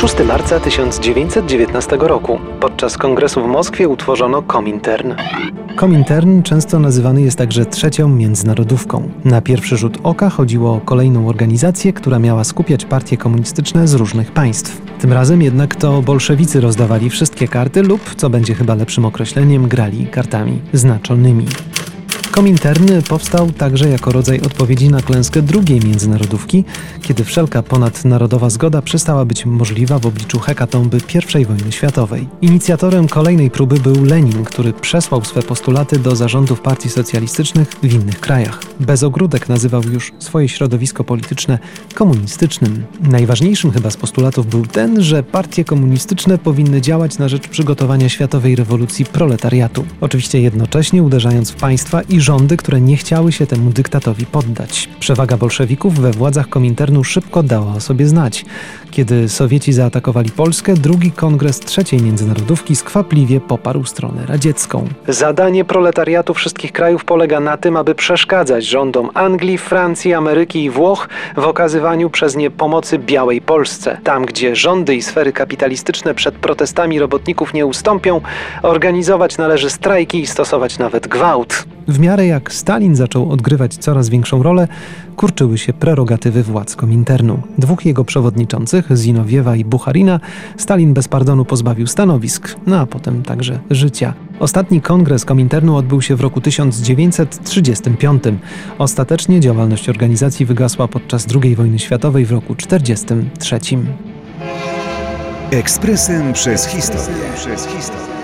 6 marca 1919 roku. Podczas kongresu w Moskwie utworzono Komintern. Komintern często nazywany jest także trzecią międzynarodówką. Na pierwszy rzut oka chodziło o kolejną organizację, która miała skupiać partie komunistyczne z różnych państw. Tym razem jednak to bolszewicy rozdawali wszystkie karty lub, co będzie chyba lepszym określeniem, grali kartami znaczonymi. Komintern powstał także jako rodzaj odpowiedzi na klęskę drugiej międzynarodówki, kiedy wszelka ponadnarodowa zgoda przestała być możliwa w obliczu hekatomby I wojny światowej. Inicjatorem kolejnej próby był Lenin, który przesłał swe postulaty do zarządów partii socjalistycznych w innych krajach. Bezogródek nazywał już swoje środowisko polityczne komunistycznym. Najważniejszym chyba z postulatów był ten, że partie komunistyczne powinny działać na rzecz przygotowania światowej rewolucji proletariatu. Oczywiście jednocześnie uderzając w państwa i rządy, które nie chciały się temu dyktatowi poddać. Przewaga bolszewików we władzach Kominternu szybko dała o sobie znać. Kiedy Sowieci zaatakowali Polskę, drugi kongres trzeciej międzynarodówki skwapliwie poparł stronę radziecką. Zadanie proletariatu wszystkich krajów polega na tym, aby przeszkadzać rządom Anglii, Francji, Ameryki i Włoch w okazywaniu przez nie pomocy białej Polsce. Tam, gdzie rządy i sfery kapitalistyczne przed protestami robotników nie ustąpią, organizować należy strajki i stosować nawet gwałt. W miarę jak Stalin zaczął odgrywać coraz większą rolę, kurczyły się prerogatywy władz Kominternu. Dwóch jego przewodniczących, Zinowiewa i Bucharina, Stalin bez pardonu pozbawił stanowisk, no a potem także życia. Ostatni kongres Kominternu odbył się w roku 1935. Ostatecznie działalność organizacji wygasła podczas II wojny światowej w roku 1943. Ekspresem przez historię. Przez historię.